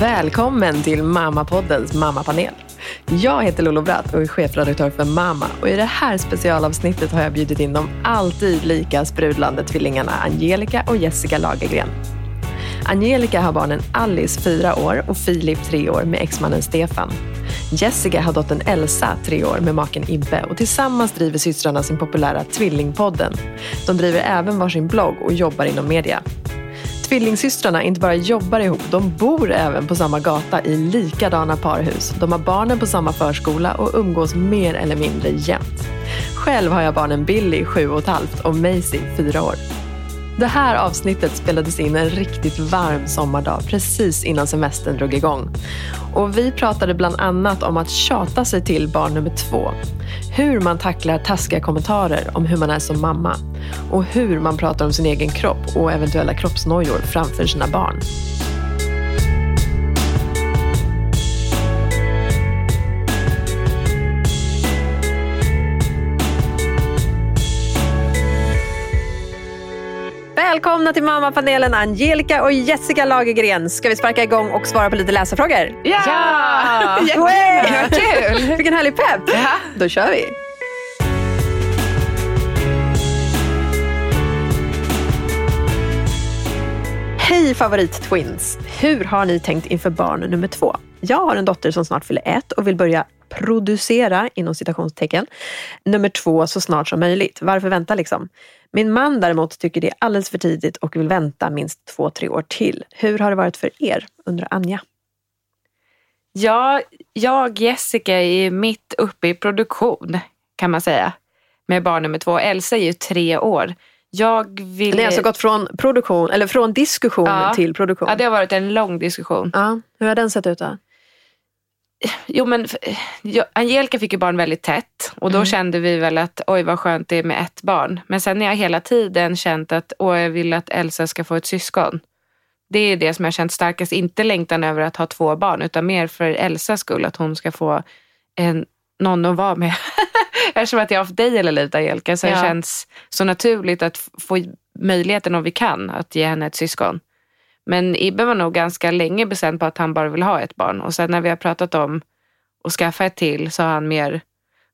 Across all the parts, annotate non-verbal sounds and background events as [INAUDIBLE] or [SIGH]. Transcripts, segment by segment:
Välkommen till Mammapoddens mammapanel. Jag heter Lolo Bratt och är chefredaktör för Mamma. Och I det här specialavsnittet har jag bjudit in de alltid lika sprudlande tvillingarna Angelica och Jessica Lagergren. Angelica har barnen Alice, fyra år, och Filip, tre år, med exmannen Stefan. Jessica har dottern Elsa, tre år, med maken Ibbe och tillsammans driver systrarna sin populära Tvillingpodden. De driver även varsin blogg och jobbar inom media. Tvillingsystrarna inte bara jobbar ihop, de bor även på samma gata i likadana parhus. De har barnen på samma förskola och umgås mer eller mindre jämt. Själv har jag barnen Billy, sju och ett halvt, och Maisie, fyra år. Det här avsnittet spelades in en riktigt varm sommardag precis innan semestern drog igång. Och vi pratade bland annat om att tjata sig till barn nummer två. Hur man tacklar taskiga kommentarer om hur man är som mamma. Och hur man pratar om sin egen kropp och eventuella kroppsnojor framför sina barn. Välkomna till mammapanelen Angelica och Jessica Lagergren. Ska vi sparka igång och svara på lite läsarfrågor? Ja! [LAUGHS] Jättekul! kul! Vilken härlig pepp! Ja. Då kör vi! Hej favorit-twins! Hur har ni tänkt inför barn nummer två? Jag har en dotter som snart fyller ett och vill börja producera, inom citationstecken, nummer två så snart som möjligt. Varför vänta liksom? Min man däremot tycker det är alldeles för tidigt och vill vänta minst två, tre år till. Hur har det varit för er? undrar Anja. Ja, jag Jessica är mitt uppe i produktion kan man säga. Med barn nummer två. Elsa är ju tre år. Jag vill... Ni har alltså gått från, produktion, eller från diskussion Ja. till produktion? Ja, det har varit en lång diskussion. Ja, hur har den sett ut då? Jo, men Angelica fick ju barn väldigt tätt och då Mm. kände vi väl att oj vad skönt det är med ett barn. Men sen har jag hela tiden känt att åh, jag vill att Elsa ska få ett syskon. Det är det som jag känt starkast. Inte längtan över att ha två barn utan mer för Elsas skull. Att hon ska få en, någon att vara med. [LAUGHS] Eftersom att jag har haft dig hela livet Angelica så Ja. det känns så naturligt att få möjligheten om vi kan att ge henne ett syskon. Men Ibbe var nog ganska länge bestämd på att han bara vill ha ett barn. Och sen när vi har pratat om att skaffa ett till så har han mer,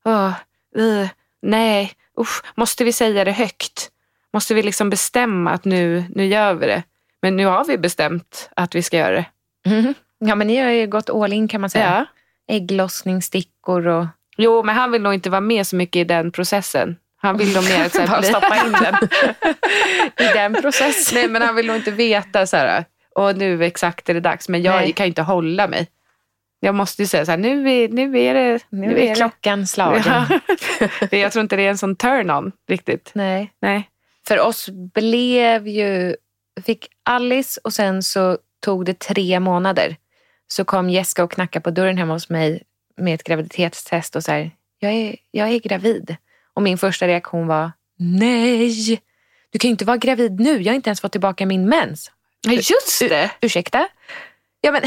Åh, uh, nej, usch, måste vi säga det högt? Måste vi liksom bestämma att nu, nu gör vi det? Men nu har vi bestämt att vi ska göra det. Mhm. Ja, men ni har ju gått all in kan man säga. Ja. Ägglossningsstickor och... Jo, men han vill nog inte vara med så mycket i den processen. Han vill nog mer så här, [LAUGHS] Bara stoppa in den [LAUGHS] i den processen. Nej, men han vill nog inte veta så här, och nu exakt är det dags. Men jag Nej. kan ju inte hålla mig. Jag måste ju säga så här, nu är, nu är det... Nu är klockan slagen. Ja. [LAUGHS] jag tror inte det är en sån turn-on riktigt. Nej. Nej. För oss blev ju... Fick Alice och sen så tog det tre månader. Så kom Jessica och knackade på dörren hemma hos mig med ett graviditetstest och så här, jag är, jag är gravid. Och min första reaktion var, nej, du kan ju inte vara gravid nu. Jag har inte ens fått tillbaka min mens. Ja, just det. Ursäkta? Ja, men,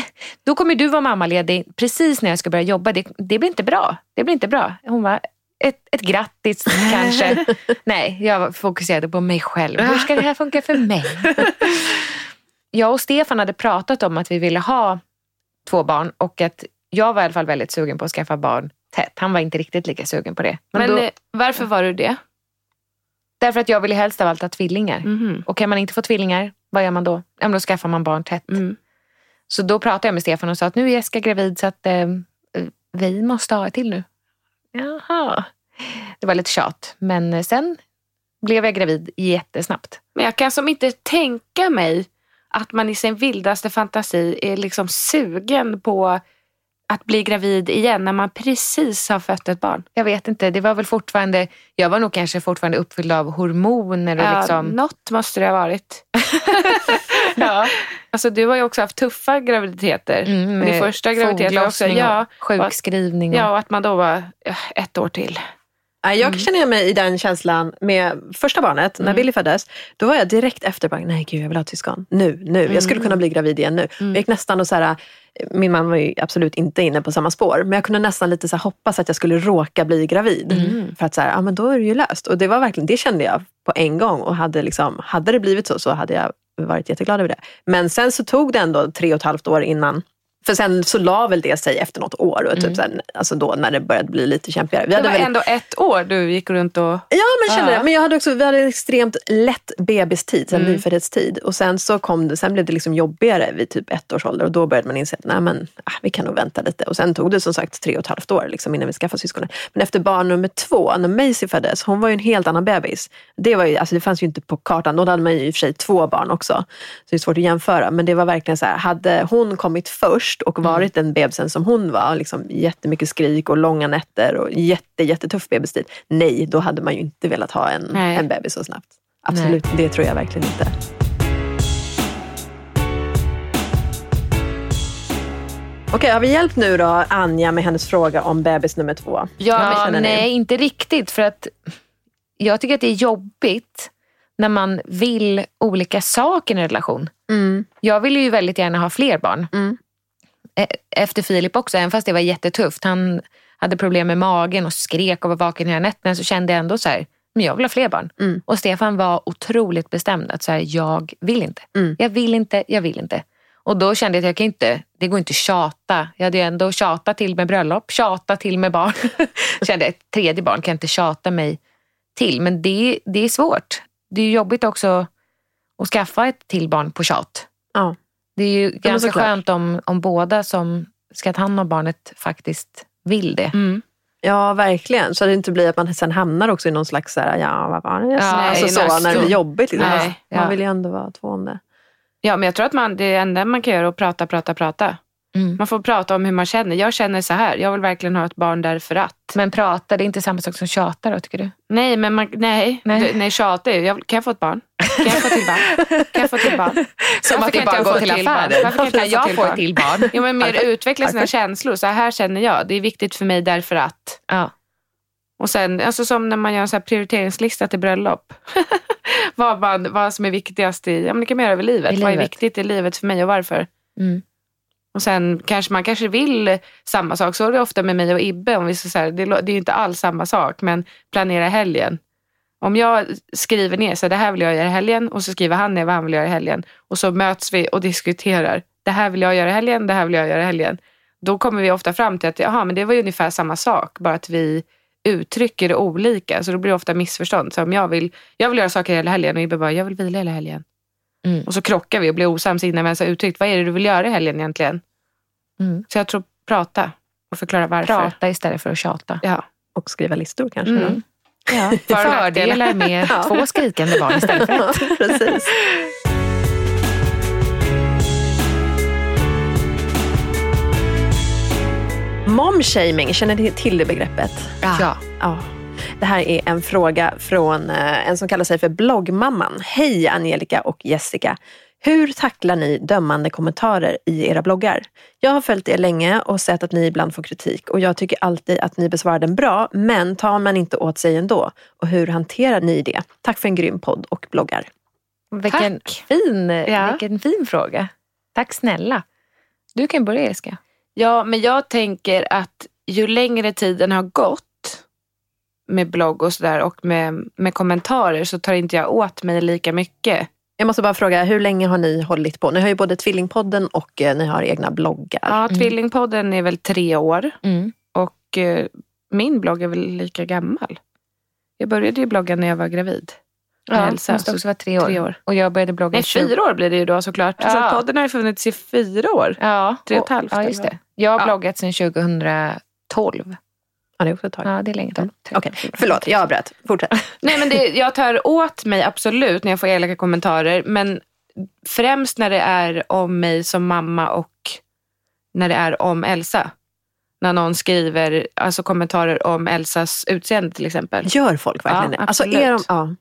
då kommer du vara mammaledig precis när jag ska börja jobba. Det, det blir inte bra. Det blir inte bra. Hon var ett, ett grattis kanske. Nej, jag fokuserade på mig själv. Hur ska det här funka för mig? [LAUGHS] jag och Stefan hade pratat om att vi ville ha två barn och att jag var i alla fall väldigt sugen på att skaffa barn tätt. Han var inte riktigt lika sugen på det. Men Men då, eh, varför var du det? därför att jag ville helst av allt ha tvillingar. Mhm. Och kan man inte få tvillingar, vad gör man då? Ja, då skaffar man barn tätt. Mm. Så då pratade jag med Stefan och sa att nu är Jessica gravid så att eh, vi måste ha ett till nu. Jaha. Det var lite tjat. Men eh, sen blev jag gravid jättesnabbt. Men jag kan som inte tänka mig att man i sin vildaste fantasi är liksom sugen på att bli gravid igen när man precis har fött ett barn. Jag vet inte, det var väl fortfarande, jag var nog kanske fortfarande uppfylld av hormoner och Ja, liksom. Något måste det ha varit. [LAUGHS] ja. Alltså, du har ju också haft tuffa graviditeter. Mm, Din första graviditet var också, ja, Sjukskrivning. Och, ja, och att man då var ett år till. Jag känner igen mig i den känslan med första barnet, när Billy föddes. Då var jag direkt efter, bara, nej gud jag vill ha ett syskon. Nu, nu. Jag skulle kunna bli gravid igen nu. Jag gick nästan och så här, min man var ju absolut inte inne på samma spår. Men jag kunde nästan lite så här, hoppas att jag skulle råka bli gravid. För att så här, ja men då är det ju löst. Och det var verkligen, det kände jag på en gång. Och hade, liksom, hade det blivit så så hade jag varit jätteglad över det. Men sen så tog det ändå tre och ett halvt år innan För sen så la väl det sig efter något år. Och typ Mm. sen, alltså då när det började bli lite kämpigare. Vi Det hade var väl, ändå ett år du gick runt och... Ja men kände det. Men jag hade också, vi hade en extremt lätt bebistid, sen Mm. nyföddhetstid. Och sen så kom det, sen blev det liksom jobbigare vid typ ett års ålder. Och då började man inse att nej, men, ah, vi kan nog vänta lite. Och sen tog det som sagt tre och ett halvt år liksom, innan vi skaffade syskonen. Men efter barn nummer två, när Maisie föddes, hon var ju en helt annan bebis. Det, var ju, alltså, det fanns ju inte på kartan. Då hade man ju i och för sig två barn också. Så det är svårt att jämföra. Men det var verkligen så här, hade hon kommit först och Mm. varit den bebisen som hon var, liksom jättemycket skrik och långa nätter och jätte, jättetuff bebistid. Nej, då hade man ju inte velat ha en, Nej. en bebis så snabbt. Absolut, det tror jag verkligen inte. Okej, har vi hjälpt nu då Anja med hennes fråga om bebis nummer två? Ja, nej, inte riktigt. För att jag tycker att det är jobbigt när man vill olika saker i en relation. Jag vill ju väldigt gärna ha fler barn. Mm. E- Efter Filip också, även fast det var jättetufft. Han hade problem med magen och skrek och var vaken hela nätterna så kände jag ändå så här, men jag vill ha fler barn. Mm. Och Stefan var otroligt bestämd att så här, jag vill inte. Mm. Jag vill inte, jag vill inte. Och då kände jag att jag kan inte, det går inte att tjata. Jag hade ju ändå tjatat till med bröllop, tjata till med barn. [LAUGHS] kände ett tredje barn kan jag inte tjata mig till. Men det, det är svårt. Det är jobbigt också att skaffa ett till barn på tjat. Ja. Det är ju ganska såklart. skönt om, om båda som ska ta hand om barnet faktiskt vill det. Mm. ja, verkligen. Så att det inte blir att man sen hamnar också i någon slags, så här, ja vad var det jag? Ja, alltså, nej, så, nej, när det blir så- jobbigt. Liksom. nej, man ja. vill ju ändå vara två om det. Ja, men jag tror att man, det enda man kan göra är att prata, prata, prata. Mm. Man får prata om hur man känner. Jag känner så här, jag vill verkligen ha ett barn därför att. Men prata, det är inte samma sak som tjata då tycker du? Nej, men man, nej, Nej. nej. nej tjata är ju, jag, kan jag få ett barn? Kan jag få till barn? Kan jag få till barn? Som Varför att det kan bara går få till affären. Varför kan inte jag få jag till få ett barn? till barn? Ja, men mer utveckla sina känslor. Så här känner jag. Det är viktigt för mig därför att. Ja. Och sen, alltså som när man gör en så här prioriteringslista till bröllop. [LAUGHS] vad, man, vad som är viktigast i, ja men det kan man göra över livet. I Vad är livet. viktigt i livet för mig och varför? Mm. Och sen kanske man kanske vill samma sak. Så är det ofta med mig och Ibbe. Om vi så här, det, det är ju inte alls samma sak, men planera helgen. Om jag skriver ner så här, det här vill jag göra i helgen och så skriver han ner vad han vill göra i helgen. Och så möts vi och diskuterar. Det här vill jag göra i helgen, det här vill jag göra i helgen. Då kommer vi ofta fram till att aha, men det var ju ungefär samma sak, bara att vi uttrycker det olika. Så då blir det ofta missförstånd. Så om jag vill, jag vill göra saker hela helgen och Ibbe bara, jag vill vila hela helgen. Mm. Och så krockar vi och blir osams innan vi ens har uttryckt, vad är det du vill göra i helgen egentligen? Mm. Så jag tror prata och förklara varför. Prata istället för att tjata. Ja. Och skriva listor kanske. Mm. Ja. [LAUGHS] För- Fördelar med [LAUGHS] Ja. två skrikande barn istället för [LAUGHS] Ja, ett. precis. Momshaming, känner ni till det begreppet? Ja. Ja. Det här är en fråga från eh, en som kallar sig för bloggmamman. Hej Angelica och Jessica. Hur tacklar ni dömande kommentarer i era bloggar? Jag har följt er länge och sett att ni ibland får kritik och jag tycker alltid att ni besvarar den bra, men tar man inte åt sig ändå? Och hur hanterar ni det? Tack för en grym podd och bloggar. Vilken, Tack. fin, Ja. vilken fin fråga. Tack snälla. Du kan börja Jessica. ja, men jag tänker att ju längre tiden har gått med blogg och sådär och med, med kommentarer så tar inte jag åt mig lika mycket. Jag måste bara fråga, hur länge har ni hållit på? Ni har ju både Tvillingpodden och eh, ni har egna bloggar. Ja, Tvillingpodden är väl tre år Mm. och eh, min blogg är väl lika gammal. Jag började ju blogga när jag var gravid. Ja, Elsa, det måste så också vara tre år. tre år. Och jag började blogga Nej, fyra år blir det ju då såklart. Så Ja. att podden har ju funnits i fyra år. Ja, Tre och ett halvt, Ja, just det. Jag har Ja. bloggat sedan 2012. Ja, det är också ett tag. Ja, det är länge. Mm. Okej, förlåt, jag avbröt. Fortsätt. [LAUGHS] Nej, men det, jag tar åt mig absolut när jag får elaka kommentarer. Men främst när det är om mig som mamma och när det är om Elsa. När någon skriver alltså kommentarer om Elsas utseende till exempel. Gör folk verkligen Ja, det? Alltså, absolut. är de, ja,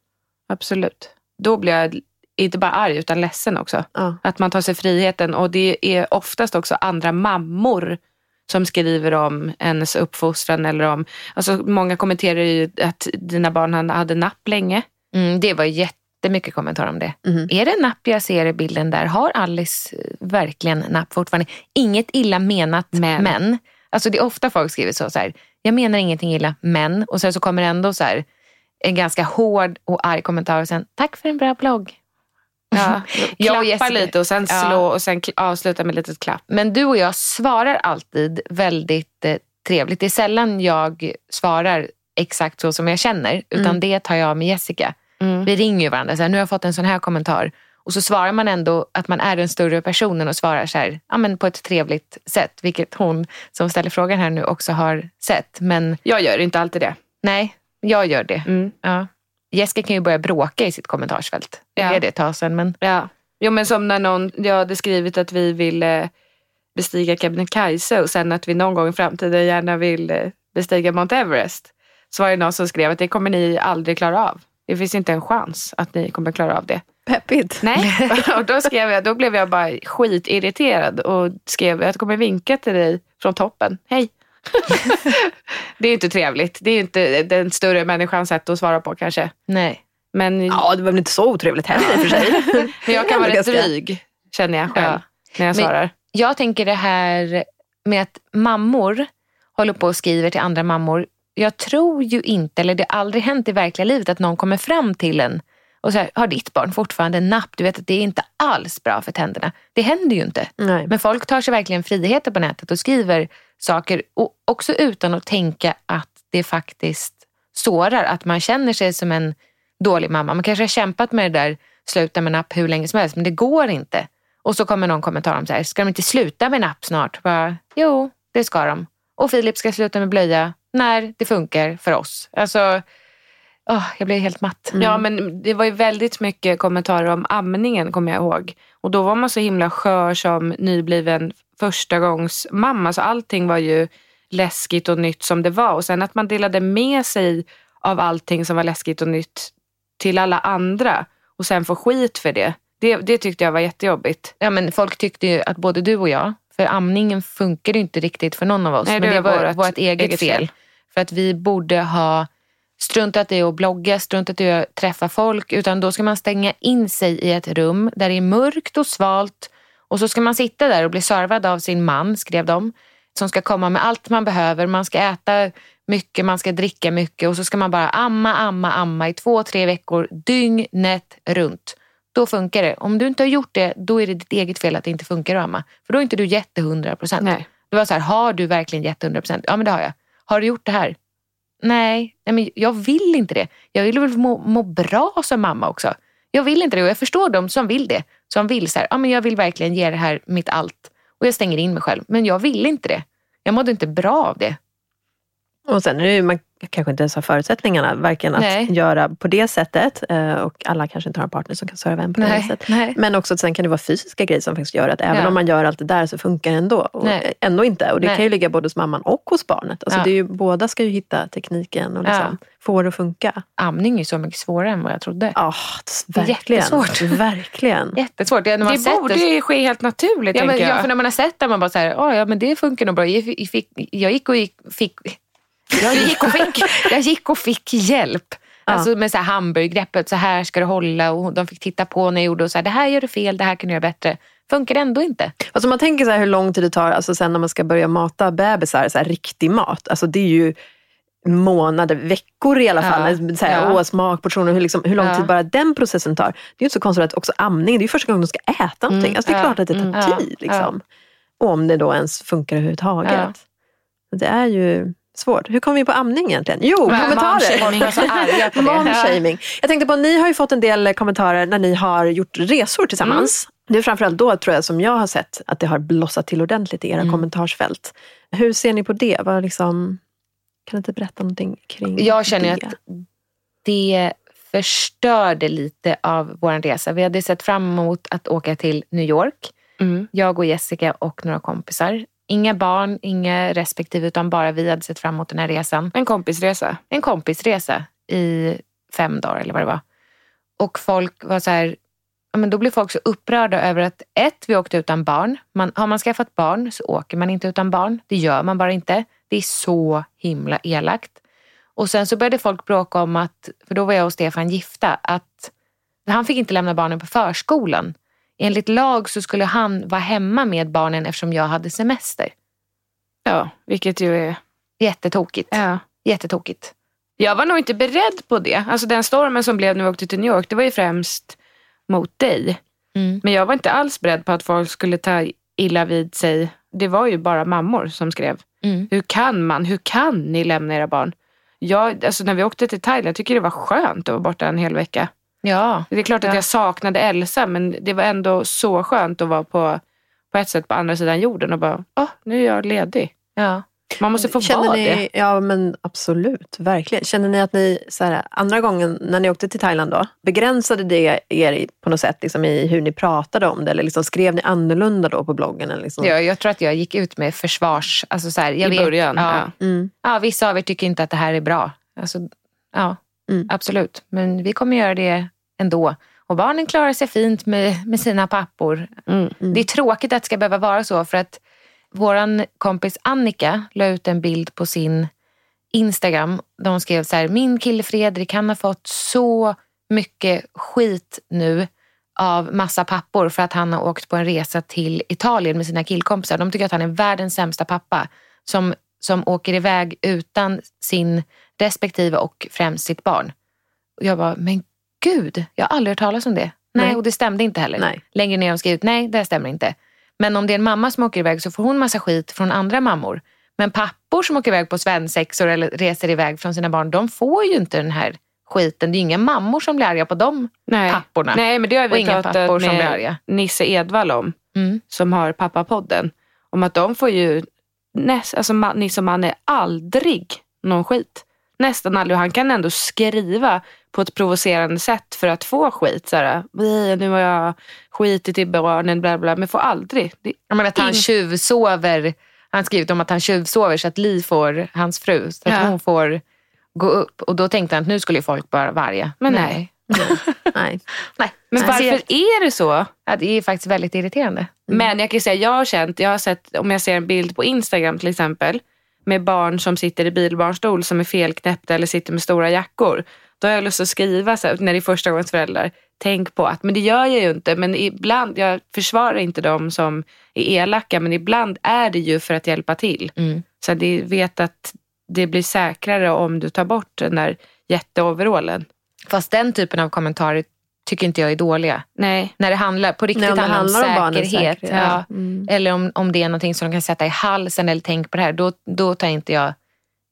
Absolut. Då blir jag inte bara arg utan ledsen också. ja. Att man tar sig friheten. Och det är oftast också andra mammor som skriver om ens uppfostran. Eller om, alltså många kommenterar ju att dina barn hade napp länge. Mm, det var jättemycket kommentarer om det. Mhm. Är det napp jag ser i bilden där? Har Alice eh, verkligen napp fortfarande? Inget illa menat, Men. men. Alltså det är ofta folk skriver så, så här, jag menar ingenting illa, men. Och sen så kommer det ändå så här, en ganska hård och arg kommentar och sen, tack för en bra blogg. Ja, [LAUGHS] Jag och Jessica- lite och sen Ja. slå och sen avsluta med ett litet klapp. Men du och jag svarar alltid väldigt eh, trevligt. Det är sällan jag svarar exakt så som jag känner. Utan Mm. det tar jag med Jessica. Mm. Vi ringer ju varandra. Så här, nu har jag fått en sån här kommentar. Och så svarar man ändå att man är den större personen och svarar så här, ja, men på ett trevligt sätt. Vilket hon som ställer frågan här nu också har sett. Men Jag gör inte alltid det. nej, jag gör det. Mm. Ja. Jessica kan ju börja bråka i sitt kommentarsfält. Det Ja. är det ett tag sedan. Men Ja. Jo men som när någon, jag hade skrivit att vi vill eh, bestiga Kebnekaise och sen att vi någon gång i framtiden gärna vill eh, bestiga Mount Everest. Så var det någon som skrev att det kommer ni aldrig klara av. Det finns inte en chans att ni kommer klara av det. Peppigt. Nej, [LAUGHS] och då, skrev jag, då blev jag bara skitirriterad och skrev att jag kommer vinka till dig från toppen. Hej! [LAUGHS] det är inte trevligt. Det är inte den större människans sätt att svara på kanske. nej. Men Ja, det var väl inte så otrevligt heller i och för sig. [LAUGHS] men jag kan vara rätt dryg, känner jag själv, Ja. när jag Men- svarar. Jag tänker det här med att mammor håller på och skriver till andra mammor. Jag tror ju inte, eller det har aldrig hänt i verkliga livet att någon kommer fram till en och så här, har ditt barn fortfarande napp? Du vet att det är inte alls bra för tänderna. Det händer ju inte. Nej. Men folk tar sig verkligen friheter på nätet och skriver saker och också utan att tänka att det faktiskt sårar. Att man känner sig som en dålig mamma. Man kanske har kämpat med det där sluta med napp hur länge som helst men det går inte. Och så kommer någon kommentar om så här, ska de inte sluta med napp snart? Bara, jo, det ska de. Och Filip ska sluta med blöja när det funkar för oss. Alltså, åh, jag blir helt matt. Ja, men det var ju väldigt mycket kommentarer om amningen, kommer jag ihåg. Och då var man så himla skör som nybliven förstagångsmamma. Så allting var ju läskigt och nytt som det var. Och sen att man delade med sig av allting som var läskigt och nytt till alla andra och sen få skit för det. Det, det tyckte jag var jättejobbigt. Ja, men folk tyckte ju att både du och jag, för amningen funkar ju inte riktigt för någon av oss. Nej, men det det var var vårt vårt eget, eget fel. fel. För att vi borde ha struntat i att blogga, struntat i att träffa folk. Utan då ska man stänga in sig i ett rum där det är mörkt och svalt. Och så ska man sitta där och bli servad av sin man, skrev de. Som ska komma med allt man behöver. Man ska äta mycket, man ska dricka mycket. Och så ska man bara amma, amma, amma i två, tre veckor dygnet runt. Då funkar det. Om du inte har gjort det, då är det ditt eget fel att det inte funkar att amma. För då är inte du jätte hundra procent. Nej. Det var så här, har du verkligen gett 100 procent? Ja men det har jag. Har du gjort det här? Nej, nej men jag vill inte det. Jag vill väl må, må bra som mamma också. Jag vill inte det och jag förstår de som vill det. Som vill så här, ja men jag vill verkligen ge det här mitt allt. Och jag stänger in mig själv. Men jag vill inte det. Jag mådde inte bra av det. Och sen är det ju, man kanske inte ens har förutsättningarna varken att Nej. göra på det sättet och alla kanske inte har en partner som kan serva en på det sättet. nej. Men också att sen kan det vara fysiska grejer som faktiskt gör att även Ja. om man gör allt det där så funkar det ändå. Och Nej. ändå inte. Och det Nej. kan ju ligga både hos mamman och hos barnet. Alltså Ja. det är ju, båda ska ju hitta tekniken och liksom få det att funka. Amning är så mycket svårare än vad jag trodde. Ja, Det är verkligen. jättesvårt. [LAUGHS] Verkligen. Jättesvårt. Ja, när man Det sett borde ju ske helt naturligt, Ja, men, tänker ja, jag. för när man har sett det man bara så här, "Ah, ja men det funkar nog bra. Jag, jag, fick, jag gick och gick, fick, jag gick och fick, jag gick och fick hjälp. Alltså med så här hamburgergreppet, så här ska du hålla och de fick titta på när jag gjorde och så här, det här gör du fel, det här kan du göra bättre. Funkar ändå inte. Alltså man tänker så hur lång tid det tar alltså sen när man ska börja mata bebisar, så här, riktig mat. Alltså det är ju månader, veckor i alla Ja, fall. Så här, ja. åh, hur, liksom, hur lång Ja. tid bara den processen tar. Det är ju inte så konstigt att också amning, det är ju första gången de ska äta någonting. Alltså det är ja, klart att det tar mm, ja, tid. Liksom. Och om det då ens funkar överhuvudtaget. Ja. Det är ju svårt. Hur kom vi på amning egentligen? Jo, Men kommentarer. Det. Momshaming. Jag tänkte på, ni har ju fått en del kommentarer när ni har gjort resor tillsammans. Det är framförallt då tror jag som jag har sett att det har blossat till ordentligt i era kommentarsfält. Hur ser ni på det? Vad liksom, kan du inte berätta någonting kring Jag känner det? att det förstörde lite av vår resa. Vi hade sett fram emot att åka till New York. Mm. Jag och Jessica och några kompisar. Inga barn, inga respektive utan bara vi hade sett fram emot den här resan. En kompisresa. En kompisresa i fem dagar eller vad det var. Och folk var så här, ja, men då blev folk så upprörda över att ett, vi åkte utan barn. Man, har man skaffat barn så åker man inte utan barn. Det gör man bara inte. Det är så himla elakt. Och sen så började folk bråka om att, för då var jag och Stefan gifta, att han fick inte lämna barnen på förskolan. Enligt lag så skulle han vara hemma med barnen eftersom jag hade semester. Ja, vilket ju är... Jättetokigt. Ja. Jättetokigt. Jag var nog inte beredd på det. Alltså den stormen som blev när vi åkte till New York, det var ju främst mot dig. Mm. Men jag var inte alls beredd på att folk skulle ta illa vid sig. Det var ju bara mammor som skrev. Mm. Hur kan man? Hur kan ni lämna era barn? Jag, alltså när vi åkte till Thailand, jag tycker det var skönt att vara borta en hel vecka. Ja. Det är klart att Ja. jag saknade Elsa men det var ändå så skönt att vara på, på ett sätt på andra sidan jorden och bara, åh, nu är jag ledig. ja. Man måste få Känner vara ni, det. Ja men absolut, verkligen. Känner ni att ni, så här, andra gången när ni åkte till Thailand då, begränsade det er på något sätt liksom, i hur ni pratade om det? Eller liksom, skrev ni annorlunda då på bloggen? Eller liksom? Ja, jag tror att jag gick ut med försvars... Alltså så här, jag I vet, början. Ja, Ja. Mm. ja, vissa av er tycker inte att det här är bra. Alltså, ja, Mm. absolut. Men vi kommer göra det ändå. Och barnen klarar sig fint med, med sina pappor. Mm. Det är tråkigt att det ska behöva vara så för att vår kompis Annika la ut en bild på sin Instagram. Där hon skrev så här, min kille Fredrik han har fått så mycket skit nu av massa pappor för att han har åkt på en resa till Italien med sina killkompisar. De tycker att han är världens sämsta pappa som, som åker iväg utan sin respektive och främst sitt barn. Och jag bara, men gud, jag har aldrig hört talas om det. Nej, Nej. och det stämde inte heller. Nej. Längre ner har hon skrivit, nej det stämmer inte. Men om det är en mamma som åker iväg så får hon massa skit från andra mammor. Men pappor som åker iväg på svensexor eller reser iväg från sina barn, de får ju inte den här skiten. Det är inga mammor som blir arga på dem. Nej. Papporna. Nej, men det har Och vi inga pratat pappor som blir med arga. Nisse Edvall om, Mm. som har pappapodden. Om att de får ju, näst, alltså Nisse och Manne, aldrig någon skit. Nästan aldrig. Och Han kan ändå skriva på ett provocerande sätt för att få skit. Så här, "Vi, nu har jag skitit i barnen, bla bla. Men får aldrig. Det, Jag menar att han tjuvsover. Han har skrivit om att han tjuvsover så att Li får, hans fru, så att Ja. hon får gå upp. Och då tänkte han att nu skulle folk bara varga. Men nej. Nej. [LAUGHS] nej. men Så varför är det så? Ja, det är faktiskt väldigt irriterande. Men jag kan säga, jag har känt, jag har sett, om jag ser en bild på Instagram till exempel, med barn som sitter i bilbarnstol som är felknäppta eller sitter med stora jackor. Då har jag lust att skriva så här, när det är första gångs föräldrar. Tänk på att, men det gör jag ju inte. Men ibland, jag försvarar inte dem som är elaka, men ibland är det ju för att hjälpa till. Mm. Så att de vet att det blir säkrare om du tar bort den där jätteoverallen. Fast den typen av kommentarer tycker inte jag är dåliga. Nej. När det handlar, på riktigt Nej, om det handlar om handlar om barnens säkerhet. säkerhet. Ja. Mm. Eller om, om det är någonting som de kan sätta i halsen eller tänk på det här. Då, då tar inte jag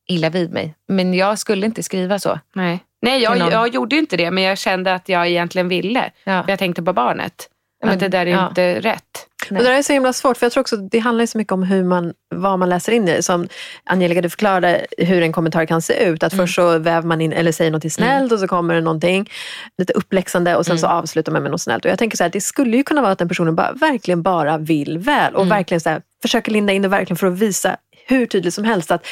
illa vid mig. Men jag skulle inte skriva så. Nej, Nej jag, jag gjorde ju inte det, men jag kände att jag egentligen ville. Ja. För jag tänkte på barnet. Men- att det där är ja. inte rätt. Och det där är så himla svårt, för jag tror också det handlar så mycket om hur man, vad man läser in i det. Som Angelica, du förklarade hur en kommentar kan se ut. Att först så väver man in, eller säger något snällt och så kommer det någonting lite uppläxande och sen så avslutar man med något snällt. Och jag tänker så här, det skulle ju kunna vara att den personen bara, verkligen bara vill väl och verkligen så här, försöker linda in det verkligen för att visa hur tydligt som helst att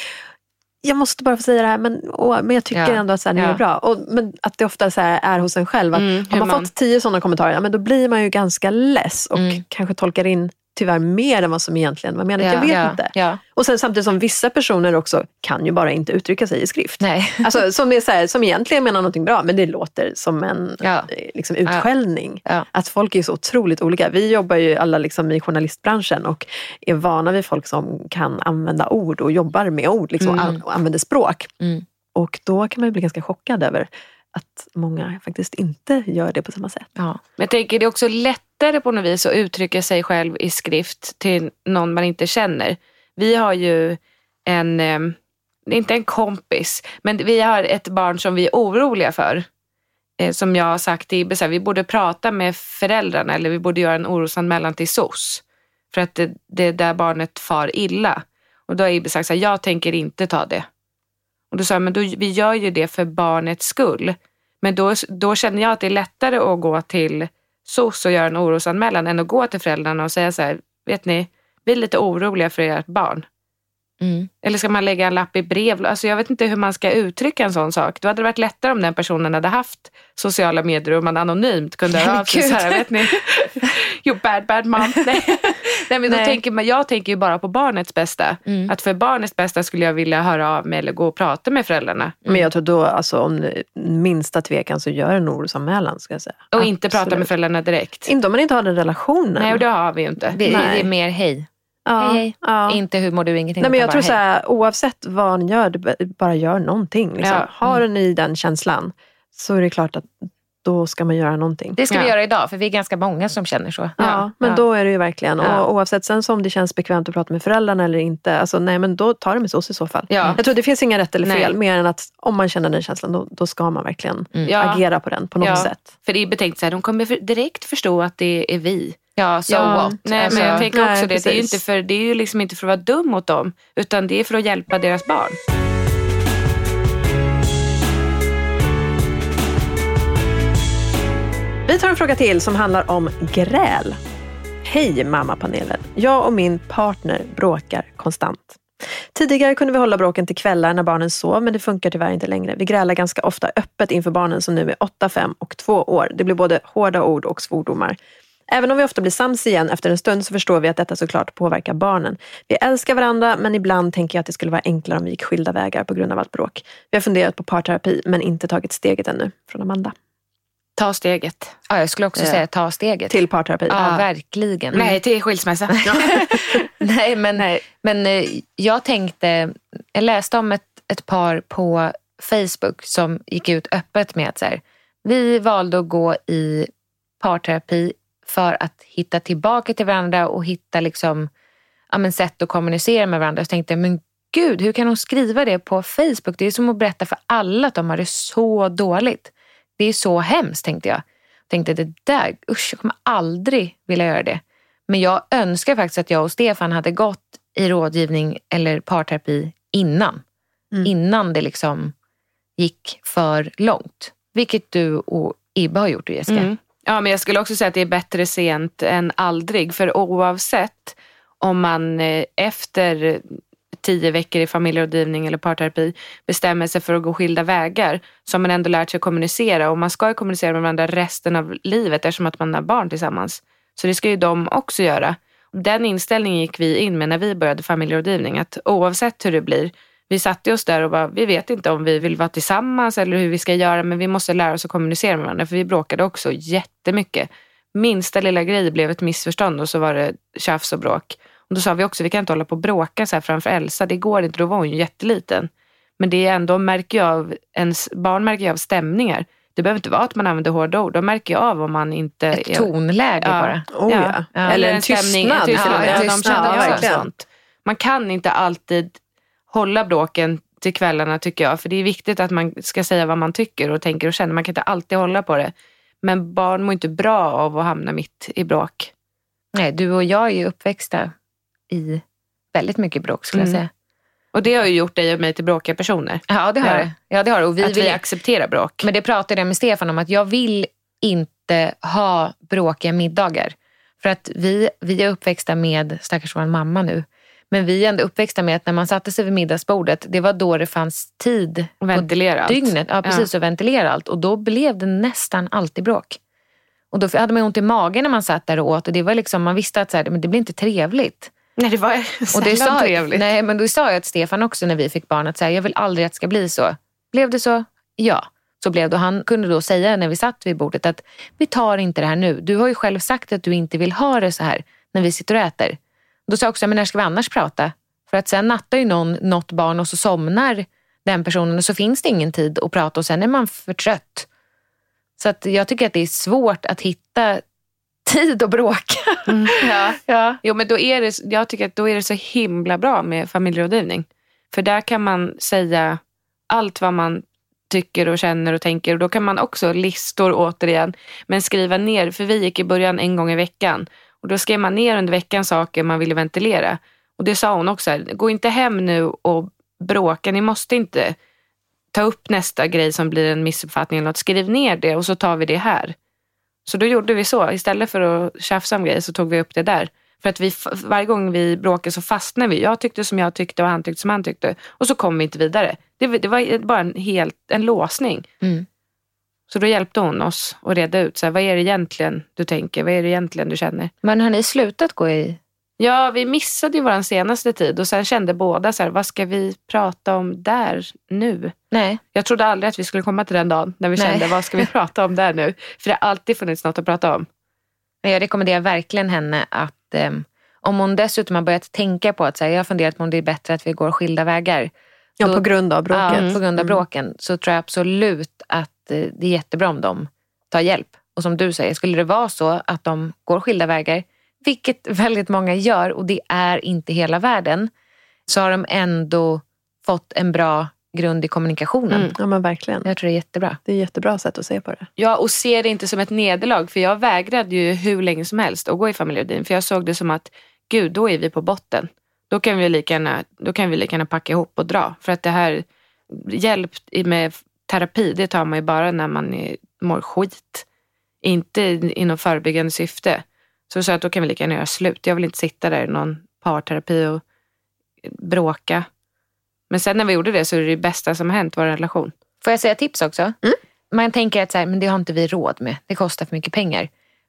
jag måste bara få säga det här men, åh, men jag tycker Ja. ändå att så här, ni Ja. är bra. Och, men att det ofta så är hos en själv. Att Mm, har man, man- fått tio sådana kommentarer, men då blir man ju ganska less och Mm. kanske tolkar in tyvärr mer än vad som egentligen var menat. Jag vet ja, inte. Ja. Och sen samtidigt som vissa personer också kan ju bara inte uttrycka sig i skrift. Nej. [LAUGHS] Alltså, som, är så här, som egentligen menar någonting bra men det låter som en Ja. eh, liksom, utskällning. Ja. Att folk är så otroligt olika. Vi jobbar ju alla liksom i journalistbranschen och är vana vid folk som kan använda ord och jobbar med ord liksom, an- och använder språk. Mm. Och då kan man ju bli ganska chockad över att många faktiskt inte gör det på samma sätt. Ja. Men jag tänker det är också lättare på något vis att uttrycka sig själv i skrift till någon man inte känner. Vi har ju en, ehm, inte en kompis, men vi har ett barn som vi är oroliga för. Eh, som jag har sagt till Ibbe, vi borde prata med föräldrarna eller vi borde göra en orosanmälan till SOS. För att det, det där barnet far illa. Och då har Ibbe sagt så här, jag tänker inte ta det. Och då sa jag, men då, vi gör ju det för barnets skull. Men då, då känner jag att det är lättare att gå till SOS och göra en orosanmälan än att gå till föräldrarna och säga så här, vet ni, vi är lite oroliga för ert barn. Mm. Eller ska man lägga en lapp i brev? Alltså jag vet inte hur man ska uttrycka en sån sak. Då hade det varit lättare om den personen hade haft sociala medier och man anonymt kunde [LAUGHS] höra av sig så här, vet ni, [LAUGHS] you bad bad mom. Nej, [LAUGHS] Nej men då Nej. tänker man, jag tänker ju bara på barnets bästa. Mm. Att för barnets bästa skulle jag vilja höra av mig eller gå och prata med föräldrarna. Men jag tror då, alltså, om minsta tvekan så gör en orosanmälan. Ska jag säga. Och inte prata Absolut. med föräldrarna direkt. Inte om man inte har den relationen. Nej, och det har vi ju inte. Det, det är mer hej. ja, Hej, hej. Ja. Inte hur mår du, ingenting. Nej, men jag bara tror så här, oavsett vad ni gör, bara gör någonting. Liksom. Ja. Har ni den känslan så är det klart att då ska man göra någonting. Det ska vi Ja. göra idag, för vi är ganska många som känner så. Ja, men ja. då är det ju verkligen. Ja. Och oavsett sen om det känns bekvämt att prata med föräldrarna eller inte. Alltså, nej, men då tar det med oss i så fall. Ja. Jag tror det finns inga rätt eller fel. Nej. Mer än att om man känner den känslan då, då ska man verkligen Ja. agera på den på något Ja. sätt. För det är betänkt så här, de kommer direkt förstå att det är vi. Ja, so Ja, what? Nej, Alltså, men jag tänker nej, också det. Det är, inte för, det är ju liksom inte för att vara dum mot dem, utan det är för att hjälpa deras barn. Vi tar en fråga till som handlar om gräl. Hej mammapanelen. Jag och min partner bråkar konstant. Tidigare kunde vi hålla bråken till kvällar när barnen sov men det funkar tyvärr inte längre. Vi grälar ganska ofta öppet inför barnen som nu är 8, 5 och 2 år. Det blir både hårda ord och svordomar. Även om vi ofta blir sams igen efter en stund så förstår vi att detta såklart påverkar barnen. Vi älskar varandra men ibland tänker jag att det skulle vara enklare om vi gick skilda vägar på grund av allt bråk. Vi har funderat på parterapi men inte tagit steget ännu. Från Amanda. Ta steget. ja, jag skulle också Ja. säga ta steget. Till parterapi. Ja, verkligen. Nej, till skilsmässa. [LAUGHS] [LAUGHS] Nej, men, men eh, jag tänkte, jag läste om ett, ett par på Facebook som gick ut öppet med att så här, vi valde att gå i parterapi för att hitta tillbaka till varandra och hitta liksom, ja, men sätt att kommunicera med varandra. Så tänkte jag, men gud, hur kan hon skriva det på Facebook? Det är som att berätta för alla att de har det så dåligt. Det är så hemskt, tänkte jag. Tänkte det där, usch, jag kommer aldrig vilja göra det. Men jag önskar faktiskt att jag och Stefan hade gått i rådgivning eller parterapi innan. Mm. Innan det liksom gick för långt. Vilket du och Ibbe har gjort, Jessica. Mm. Ja, men jag skulle också säga att det är bättre sent än aldrig. För oavsett om man eh, efter tio veckor i familjerådgivning eller parterapi bestämmer sig för att gå skilda vägar så har man ändå lärt sig att kommunicera och man ska ju kommunicera med varandra resten av livet eftersom att man har barn tillsammans. Så det ska ju de också göra. Den inställningen gick vi in med när vi började familjerådgivning att oavsett hur det blir vi satte oss där och bara, vi vet inte om vi vill vara tillsammans eller hur vi ska göra men vi måste lära oss att kommunicera med varandra för vi bråkade också jättemycket. Minsta lilla grej blev ett missförstånd och så var det tjafs och bråk. Och då sa vi också, vi kan inte hålla på och bråka så här framför Elsa, det går inte, då var hon ju jätteliten. Men det är ändå, märker jag av, ens barn märker jag av stämningar. Det behöver inte vara att man använder hårda ord, då märker jag av om man inte... Ett är- tonläge Ja. bara. Oh, ja. Ja. Eller en stämning, tystnad. en tystnad. Ja, en de tystnad, ja, också verkligen. sånt. Man kan inte alltid hålla bråken till kvällarna tycker jag. För det är viktigt att man ska säga vad man tycker och tänker och känner. Man kan inte alltid hålla på det. Men barn mår inte bra av att hamna mitt i bråk. Nej, du och jag är ju uppväxta i väldigt mycket bråk skulle Mm. jag säga. Och det har ju gjort dig och mig till bråkiga personer. Ja, det har Ja. det. Ja, det har det. Och vi att vill, vi accepterar bråk. Men det pratade jag med Stefan om att jag vill inte ha bråkiga middagar. För att vi, vi är uppväxta med, stackars vår mamma nu, men vi är ändå uppväxta med att när man satte sig vid middagsbordet, det var då det fanns tid Och ventilera allt. dygnet. Ja, precis, och ventilera allt. Och då blev det nästan alltid bråk. Och då hade man ont i magen när man satt där och åt och det var liksom, man visste att så här, men det blir inte trevligt. Nej, det var Och det sa, trevligt. nej, men då sa jag till Stefan också när vi fick barn att så här, jag vill aldrig att det ska bli så. Blev det så? Ja. Så blev det. Och han kunde då säga när vi satt vid bordet att vi tar inte det här nu. Du har ju själv sagt att du inte vill ha det så här när vi sitter och äter. Då sa jag också, men när ska vi annars prata? För att sen nattar ju någon något barn och så somnar den personen och så finns det ingen tid att prata och sen är man för trött. Så att jag tycker att det är svårt att hitta tid att bråka. [LAUGHS] Ja. Ja. Jo, men då är det, jag tycker att då är det så himla bra med familjerådgivning. För där kan man säga allt vad man tycker och känner och tänker. Och då kan man också listor återigen. Men skriva ner, för vi gick i början en gång i veckan. Och då skrev man ner under veckan saker man ville ventilera. Och det sa hon också, här, gå inte hem nu och bråka. Ni måste inte ta upp nästa grej som blir en missuppfattning eller något. Skriv ner det och så tar vi det här. Så då gjorde vi så. Istället för att tjafsa om grejer så tog vi upp det där. För att vi, varje gång vi bråkade så fastnade vi. Jag tyckte som jag tyckte och han tyckte som han tyckte. Och så kom vi inte vidare. Det, det var bara en, helt, en låsning. Mm. Så då hjälpte hon oss att reda ut. Så här, vad är det egentligen du tänker? Vad är det egentligen du känner? Men har ni slutat gå i Ja, vi missade ju vår senaste tid och sen kände båda så här, vad ska vi prata om där nu? Nej. Jag trodde aldrig att vi skulle komma till den dagen när vi Nej. kände, vad ska vi [LAUGHS] prata om där nu? För det har alltid funnits något att prata om. Men jag rekommenderar verkligen henne att ehm, om hon dessutom har börjat tänka på att så här, jag har funderat på om det är bättre att vi går skilda vägar. Ja, Då- på grund av bråket. Ja, på grund av Mm. bråken. Så tror jag absolut att eh, det är jättebra om de ta hjälp. Och som du säger, skulle det vara så att de går skilda vägar, vilket [LAUGHS] väldigt många gör och det är inte hela världen, så har de ändå fått en bra grund i kommunikationen. Mm. Ja men verkligen. Jag tror det är jättebra. Det är ett jättebra sätt att se på det. Ja, och se det inte som ett nederlag. För jag vägrade ju hur länge som helst att gå i familjerådgivning. För jag såg det som att, gud, då är vi på botten. Då kan vi lika gärna, då kan vi lika gärna packa ihop och dra. För att det här, hjälp i- med terapi, det tar man ju bara när man är, mår skit. Inte i i något förebyggande syfte. Så jag sa att då kan vi lika gärna göra slut. Jag vill inte sitta där i någon parterapi och bråka. Men sen när vi gjorde det så är det det bästa som har hänt vår relation. Får jag säga tips också? Man tänker att så här, men det har inte vi råd med. Det kostar för mycket pengar.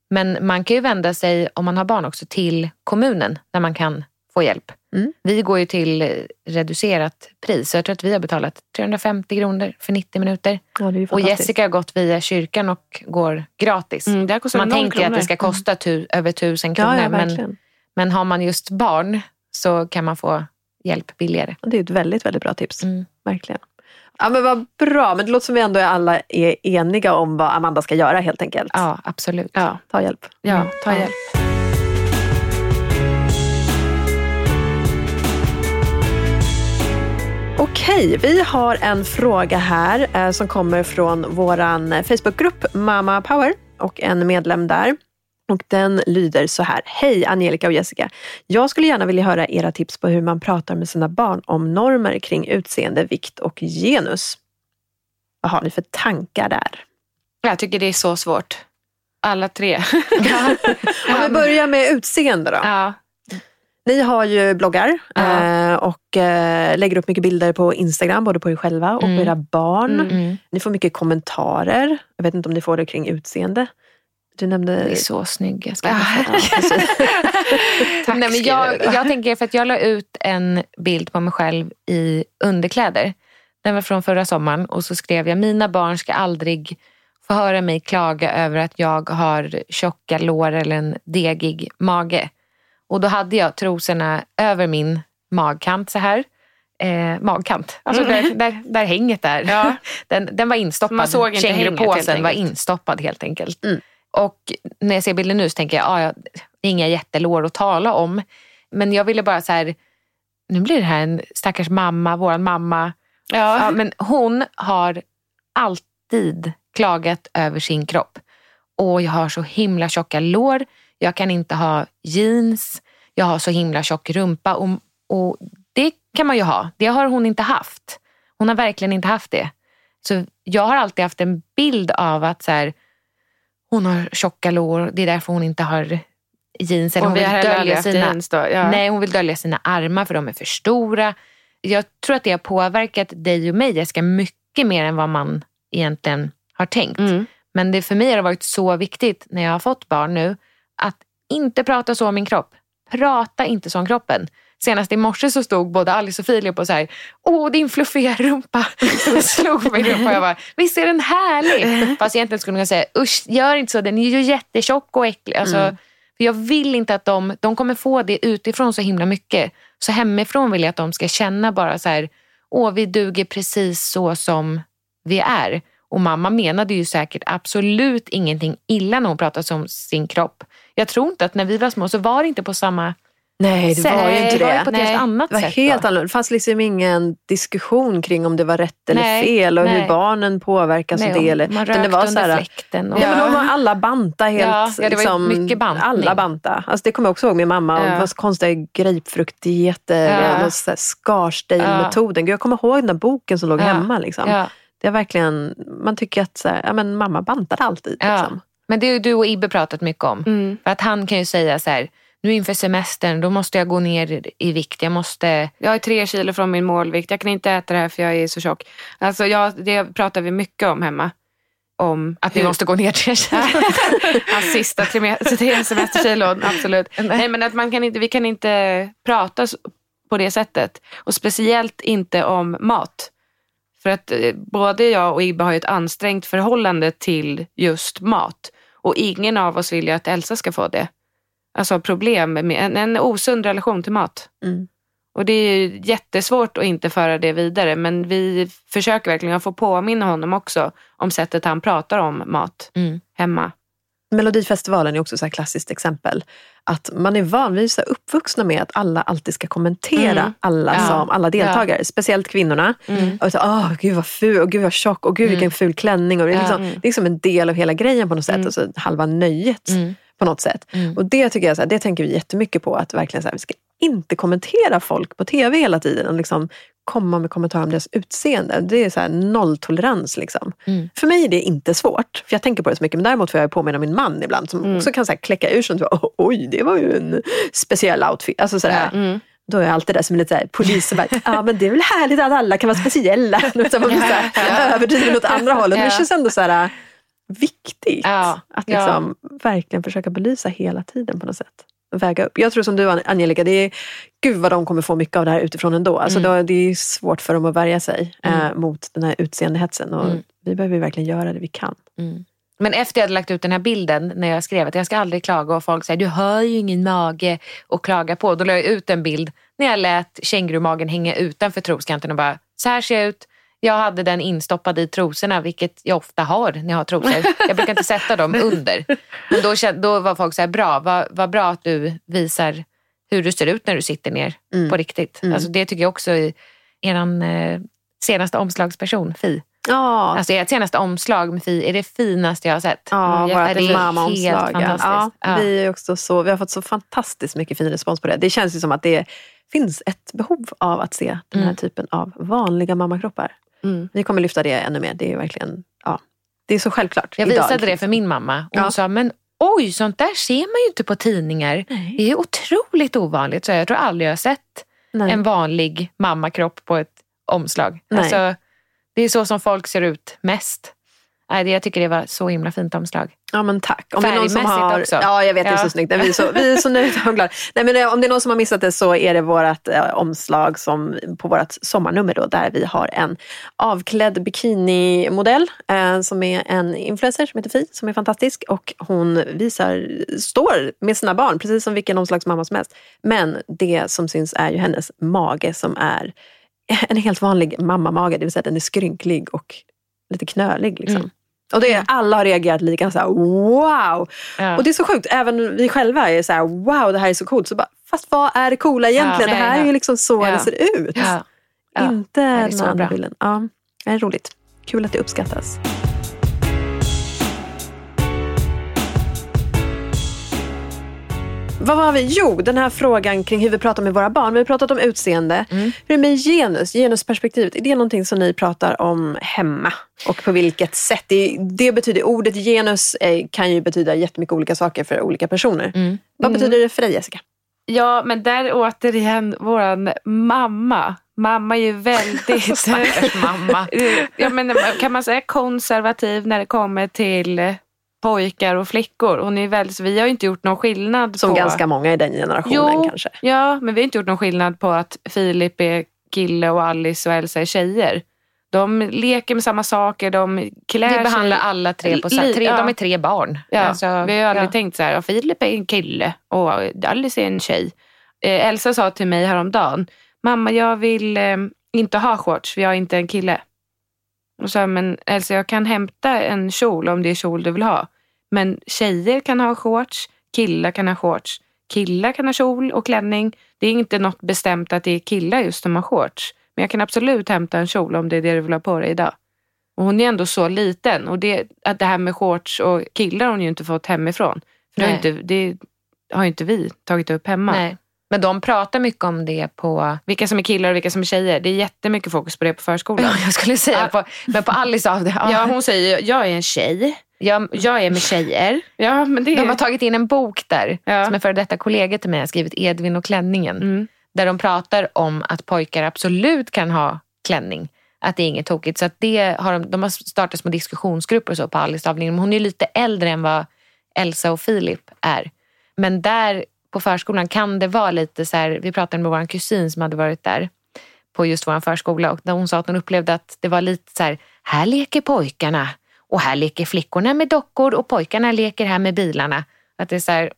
Men man kan ju vända sig, om man har barn också, till kommunen där man kan få hjälp. Mm. Vi går ju till reducerat pris. Så jag tror att vi har betalat 350 kronor för 90 minuter. Ja, Och. Jessica har gått via kyrkan och går gratis. Mm, det man tänker att kronor. det ska kosta tu, över tusen kronor. Ja, ja, men, men har man just barn så kan man få hjälp billigare. Det är ett väldigt, väldigt bra tips. Mm. Verkligen. Ja men vad bra, men det låter som vi ändå är alla är eniga om vad Amanda ska göra helt enkelt. Ja, absolut. Ja, Ta hjälp. ja ta Ja. hjälp. Okej, vi har en fråga här eh, som kommer från våran Facebookgrupp Mama Power och en medlem där. Och den lyder så här. Hej Angelica och Jessica. Jag skulle gärna vilja höra era tips på hur man pratar med sina barn om normer kring utseende, vikt och genus. Vad har ni för tankar där? Jag tycker det är så svårt. Alla tre. [LAUGHS] Om vi börjar med utseende då. ja. Ni har ju bloggar Ja. eh, och eh, lägger upp mycket bilder på Instagram, både på er själva och Mm. på era barn. Mm. Mm. Ni får mycket kommentarer. Jag vet inte om ni får det kring utseende. Du nämnde... Det är så snygg. Jag ska Ja. [LAUGHS] Tack, [LAUGHS] Nej, men jag, jag tänker för att jag la ut en bild på mig själv i underkläder. Den var från förra sommaren och så skrev jag mina barn ska aldrig få höra mig klaga över att jag har tjocka lår eller en degig mage. Och då hade jag trosorna över min magkant så här. Eh, magkant, alltså där, där, där hänget är. Ja. [LAUGHS] Den, den var instoppad. Man såg inte Kängurupåsen var instoppad helt enkelt. Mm. Och när jag ser bilden nu så tänker jag, ah, ja, inga jättelår att tala om. Men jag ville bara så här, nu blir det här en stackars mamma, våran mamma. Ja. Ja, men hon har alltid klagat över sin kropp. Och jag har så himla tjocka lår, jag kan inte ha jeans, jag har så himla tjock rumpa. Och, och det kan man ju ha, det har hon inte haft. Hon har verkligen inte haft det. Så jag har alltid haft en bild av att så här, hon har tjocka lår, det är därför hon inte har jeans. Eller hon vi vill dölja sina, då. Ja. Nej, hon vill dölja sina armar för de är för stora. Jag tror att det har påverkat dig och mig Jessica mycket mer än vad man egentligen har tänkt. Mm. Men det för mig har det varit så viktigt när jag har fått barn nu att inte prata så om min kropp. Prata inte så om kroppen. Senast i morse så stod både Alice och Filip och så här, åh din fluffiga rumpa. [LAUGHS] Så slog mig i rumpan och jag bara, visst är den härlig? [LAUGHS] Fast egentligen skulle man säga, usch gör inte så, den är ju jättetjock och äcklig. Alltså, för jag vill inte att de, de kommer få det utifrån så himla mycket. Så hemifrån vill jag att de ska känna bara så här, åh vi duger precis så som vi är. Och mamma menade ju säkert absolut ingenting illa när hon pratade om sin kropp. Jag tror inte att när vi var små så var det inte på samma Nej, det sätt. var ju inte det. var ju det. på ett Nej, helt annat Det var sätt. helt då. annorlunda. Det fanns liksom ingen diskussion kring om det var rätt eller Nej, fel och hur nej. barnen påverkas Nej, av det. Eller, man rökte det var under här, fläkten. Och, Ja, men de var alla banta helt. Ja, ja, det var liksom, mycket bantning. Alla banta. Alltså, det kommer jag också ihåg min mamma. Och Ja. Det var så konstiga grapefruktdieter. Ja. Ja. Scarsdale-metoden. Jag kommer ihåg den där boken som låg Ja. hemma. Liksom. ja. Det är verkligen, man tycker att så här, ja, men mamma bantade alltid. Ja. Liksom. Men det har du och Ibbe pratat mycket om. Mm. För att han kan ju säga så här, nu inför semestern, då måste jag gå ner i vikt. Jag måste... Jag är tre kilo från min målvikt. Jag kan inte äta det här för jag är så tjock. Alltså, jag, det pratar vi mycket om hemma. Om Att vi hur- måste gå ner tre [LAUGHS] kilo. Hans sista tre, semesterkilon, absolut. [LAUGHS] Nej, men att man kan inte, vi kan inte prata på det sättet. Och speciellt inte om mat. För att eh, både jag och Ibbe har ju ett ansträngt förhållande till just mat. Och ingen av oss vill ju att Elsa ska få det. Alltså problem med en, en osund relation till mat. Mm. Och det är ju jättesvårt att inte föra det vidare men vi försöker verkligen få påminna honom också om sättet han pratar om mat Mm. hemma. Melodifestivalen är också så här klassiskt exempel. Att man är van, vi är så uppvuxna med att alla alltid ska kommentera Mm. alla, Ja. som, alla deltagare. Speciellt kvinnorna. Mm. Och så, Åh, gud vad ful, och gud vad tjock, och gud vilken ful klänning. Och det, är Ja. liksom, det är liksom en del av hela grejen på något sätt. Mm. Och så halva nöjet Mm. På något sätt. Mm. Och det tycker jag, så här, det tänker vi jättemycket på. Att verkligen så här, vi ska inte kommentera folk på tv hela tiden. Och liksom komma med kommentarer om deras utseende. Det är så nolltolerans. Liksom. Mm. För mig är det inte svårt, för jag tänker på det så mycket. Men däremot får jag påminna min man ibland som Mm. också kan så här kläcka ur sig. Oj, det var ju en speciell outfit. Alltså, så. Mm. Då är jag alltid där som en lite så här, polis och bara, [LAUGHS] ja men det är väl härligt att alla kan vara speciella. [LAUGHS] Man blir så här, överdriven åt andra hållet. Men det känns ändå så här, viktigt Ja. att Ja. liksom, verkligen försöka belysa hela tiden på något sätt. Väga upp. Jag tror som du Angelica, det är, gud vad de kommer få mycket av det här utifrån ändå. Alltså Mm. då, det är svårt för dem att värja sig eh, Mm. mot den här utseendehetsen. Och Mm. Vi behöver verkligen göra det vi kan. Mm. Men efter jag hade lagt ut den här bilden när jag skrev att jag ska aldrig klaga och folk säger du har ju ingen mage att klaga på. Då la jag ut en bild när jag lät kängurumagen hänga utanför troskanten och bara så här ser jag ut. Jag hade den instoppad i trosorna, vilket jag ofta har när jag har trosor. Jag brukar inte sätta dem [LAUGHS] under. Men då, då var folk så här, bra, vad, vad bra att du visar hur du ser ut när du sitter ner Mm. på riktigt. Mm. Alltså, det tycker jag också är er eh, senaste omslagsperson, Fi. Ja, Alltså ert senaste omslag med Fi är det finaste jag har sett. Ja, Mm, vårt mammaomslag. Ja. Ja. vi, är också så, vi har fått så fantastiskt mycket fin respons på det. Det känns ju som att det finns ett behov av att se den här Mm. typen av vanliga mammakroppar. Mm. Vi kommer lyfta det ännu mer. Det är verkligen, ja, det är så självklart. Jag idag. visade det för min mamma och hon Ja. sa, men oj, sånt där ser man ju inte på tidningar. Nej. Det är otroligt ovanligt. Så jag tror aldrig jag har sett Nej. en vanlig mammakropp på ett omslag. Nej. Alltså, det är så som folk ser ut mest. Nej, det- Jag tycker det var så himla fint omslag. Ja men tack. Om det är någon som Färgmässigt har, också. Ja jag vet, det är Ja. så snyggt. Vi är så, vi är så nöjda och glada. Nej, men eh, om det är någon som har missat det så är det vårt eh, omslag som, på vårt sommarnummer då, där vi har en avklädd bikinimodell eh, som är en influencer som heter Fi som är fantastisk och hon visar, står med sina barn precis som vilken omslagsmamma som helst. Men det som syns är ju hennes mage som är en helt vanlig mammamage, det vill säga att den är skrynklig och lite knölig. Liksom. Mm. Och det är, alla har reagerat lika så här, wow! Ja. Och det är så sjukt, även vi själva är så här, wow det här är så coolt. Så bara, fast vad är det coola egentligen? Ja, det här är ju liksom så det ser ut. Inte den andra bilden. Ja, det är roligt. Kul att det uppskattas. Vad var vi? Jo, den här frågan kring hur vi pratar med våra barn. Vi har pratat om utseende. Mm. Hur är det med genus? Genusperspektivet, är det någonting som ni pratar om hemma? Och på vilket sätt? Det, det betyder, ordet genus eh, kan ju betyda jättemycket olika saker för olika personer. Mm. Vad betyder det för dig Jessica? Ja, men där återigen våran mamma. Mamma är ju väldigt... [LAUGHS] Stackars mamma. ja, men, kan man säga konservativ när det kommer till pojkar och flickor? Hon är väldigt, vi har ju inte gjort någon skillnad Som på... ganska många i den generationen Jo. kanske. Ja, men vi har inte gjort någon skillnad på att Filip är kille och Alice och Elsa är tjejer. De leker med samma saker, de klär Vi behandlar sig... alla tre på samma tre, ja. De är tre barn. Ja, Alltså, vi har ju aldrig ja. tänkt så här, Filip är en kille och Alice är en tjej. Eh, Elsa sa till mig häromdagen, mamma jag vill eh, inte ha shorts för jag är inte en kille. Och så, men Elsa jag kan hämta en kjol om det är kjol du vill ha. Men tjejer kan ha shorts, killar kan ha shorts. Killar kan ha kjol och klänning. Det är inte något bestämt att det är killar just som har shorts. Men jag kan absolut hämta en kjol om det är det du vill ha på dig idag. Och hon är ändå så liten. Och det, att det här med shorts och killar har hon ju inte fått hemifrån. För det har, inte, det har inte vi tagit upp hemma. Nej. Men de pratar mycket om det på... Vilka som är killar och vilka som är tjejer. Det är jättemycket fokus på det på förskolan. Ja, jag skulle säga på, men på Alice av det. Ja, hon säger jag är en tjej. Jag, jag är med tjejer. Ja, men det De har tagit in en bok där Ja. som en före detta kollega till mig har skrivit, Edvin och klänningen. Mm. Där de pratar om att pojkar absolut kan ha klänning. Att det är inget tokigt. Så det har de, de har startat små diskussionsgrupper och så på. Men hon är lite äldre än vad Elsa och Filip är. Men där på förskolan kan det vara lite så här, vi pratade med vår kusin som hade varit där på just vår förskola och hon sa att hon upplevde att det var lite så här, här leker pojkarna och här leker flickorna med dockor och pojkarna leker här med bilarna. Att det är så här,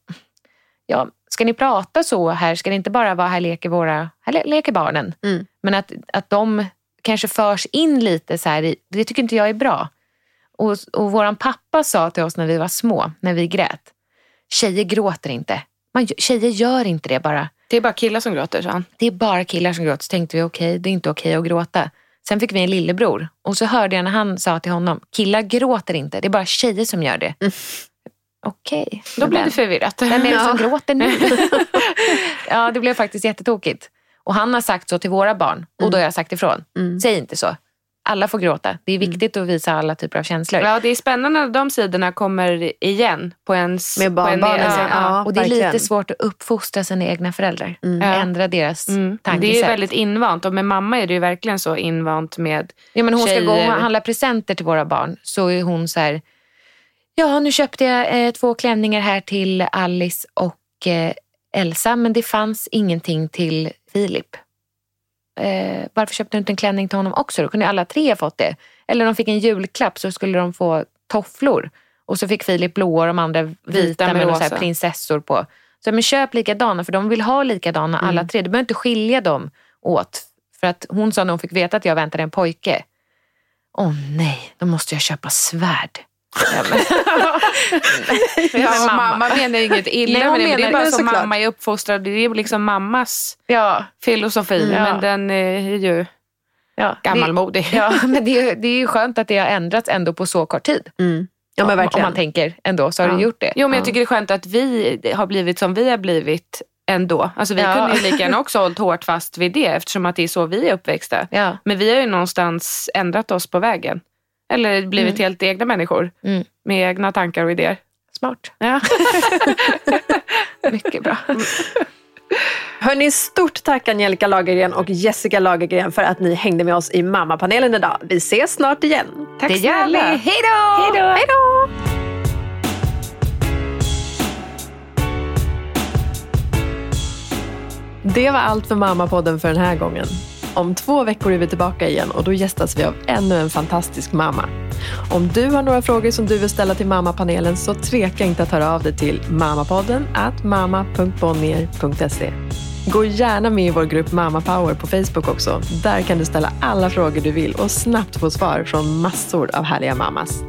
ja, ska ni prata så här? Ska det inte bara vara här leker, våra, här leker barnen? Mm. Men att, att de kanske förs in lite så här i, det tycker inte jag är bra. Och, och våran pappa sa till oss när vi var små, när vi grät, tjejer gråter inte. Man, tjejer gör inte det bara. Det är bara killar som gråter, sa han. Det är bara killar som gråter. Så tänkte vi, okej, det är inte okej att gråta. Sen fick vi en lillebror och så hörde jag när han sa till honom, killar gråter inte, det är bara tjejer som gör det. Okej. Då blir det förvirrat. Vem är det som Ja. gråter nu? [LAUGHS] ja, det blev faktiskt jättetokigt. Och han har sagt så till våra barn och då har jag sagt ifrån. Mm. Säg inte så. Alla får gråta. Det är viktigt att visa alla typer av känslor. Ja, det är spännande när de sidorna kommer igen på ens... Med barnbarnen, ja, ja. och det är verkligen. lite svårt att uppfostra sina egna föräldrar. Mm. Ändra deras Mm. tankesätt. Det är ju väldigt invant och med mamma är det ju verkligen så invant med... Ja, men hon ska gå och tjejer. handla presenter till våra barn. Så är hon så här. Ja, nu köpte jag eh, två klänningar här till Alice och eh, Elsa. Men det fanns ingenting till Filip. Eh, varför köpte du inte en klänning till honom också? Då kunde alla tre ha fått det. Eller de fick en julklapp så skulle de få tofflor. Och så fick Filip blåa och de andra vita, Vita med med, så prinsessor på. Så men köp likadana för de vill ha likadana alla Mm. tre. Du behöver inte skilja dem åt. För att hon sa när hon fick veta att jag väntade en pojke. Åh nej, då måste jag köpa svärd. Ja, men, Ja, mamma. mamma- menar ju inget illa Nej, med det. men Det är bara såklart. mamma är uppfostrad. Det är liksom mammas ja, filosofi. Mm. Men den är ju ja, gammalmodig. Det, ja, men det, är- det är ju skönt att det har ändrats ändå på så kort tid. Mm. Ja men Om- Om verkligen. man tänker ändå så har Ja. det gjort det. Jo, men Ja. jag tycker det är skönt att vi har blivit som vi har blivit ändå. Alltså vi Ja. kunde ju lika gärna också hållit hårt fast vid det eftersom att det är så vi är uppväxta. Ja. Men vi har ju någonstans ändrat oss på vägen. Eller blivit Mm. helt egna människor Mm. med egna tankar och idéer. Smart. Ja. [LAUGHS] Mycket bra. Hörni, stort tack Angelica Lagergren och Jessica Lagergren för att ni hängde med oss i mammapanelen idag. Vi ses snart igen. Tack det snälla. Hej då! Hej då! Hej då! Det var allt för Mammapodden för den här gången. Om två veckor är vi tillbaka igen och då gästas vi av ännu en fantastisk mamma. Om du har några frågor som du vill ställa till mammapanelen så tveka inte att höra av dig till mammapodden at mamma.bonnier.se. Gå gärna med i vår grupp Mamma Power på Facebook också. Där kan du ställa alla frågor du vill och snabbt få svar från massor av härliga mammas.